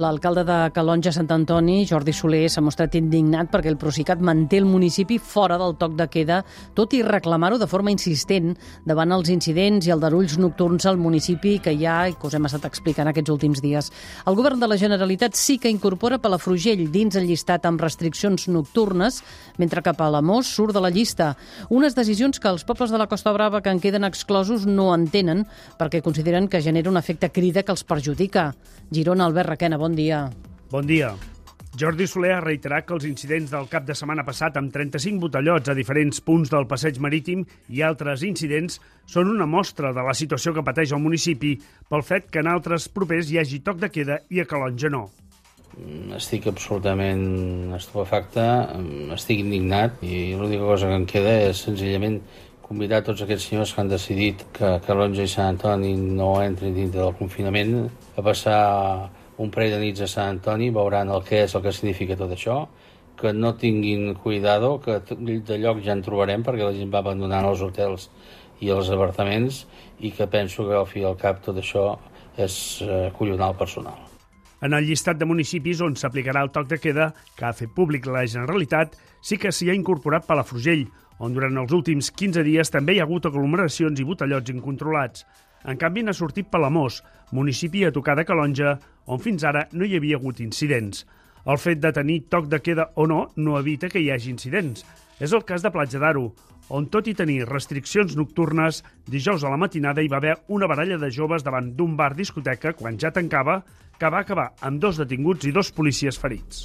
L'alcalde de Calonja, Sant Antoni, Jordi Soler, s'ha mostrat indignat perquè el Procicat manté el municipi fora del toc de queda, tot i reclamar-ho de forma insistent davant els incidents i aldarulls nocturns al municipi que hi ha i que us hem estat explicant aquests últims dies. El govern de la Generalitat sí que incorpora Palafrugell dins el llistat amb restriccions nocturnes, mentre que Palamós surt de la llista. Unes decisions que els pobles de la Costa Brava que en queden exclosos no entenen perquè consideren que genera un efecte crida que els perjudica. Girona, Albert Requena, bon dia. Bon dia. Jordi Soler ha reiterat que els incidents del cap de setmana passat amb 35 botellots a diferents punts del passeig marítim i altres incidents són una mostra de la situació que pateix el municipi pel fet que en altres propers hi hagi toc de queda i a Calonja no. Estic absolutament estupefacte, estic indignat i l'única cosa que em queda és senzillament convidar tots aquests senyors que han decidit que Calonja i Sant Antoni no entrin dintre del confinament a passar un parell de nits a Sant Antoni, veuran el que és, el que significa tot això, que no tinguin cuidado, que de lloc ja en trobarem perquè la gent va abandonant els hotels i els apartaments i que penso que al fi al cap tot això és eh, collonar el personal. En el llistat de municipis on s'aplicarà el toc de queda que ha fet públic la Generalitat, sí que s'hi ha incorporat Palafrugell, on durant els últims 15 dies també hi ha hagut aglomeracions i botellots incontrolats. En canvi, n'ha sortit Palamós, municipi a tocar de Calonja, on fins ara no hi havia hagut incidents. El fet de tenir toc de queda o no no evita que hi hagi incidents. És el cas de Platja d'Aro, on tot i tenir restriccions nocturnes, dijous a la matinada hi va haver una baralla de joves davant d'un bar discoteca quan ja tancava, que va acabar amb dos detinguts i dos policies ferits.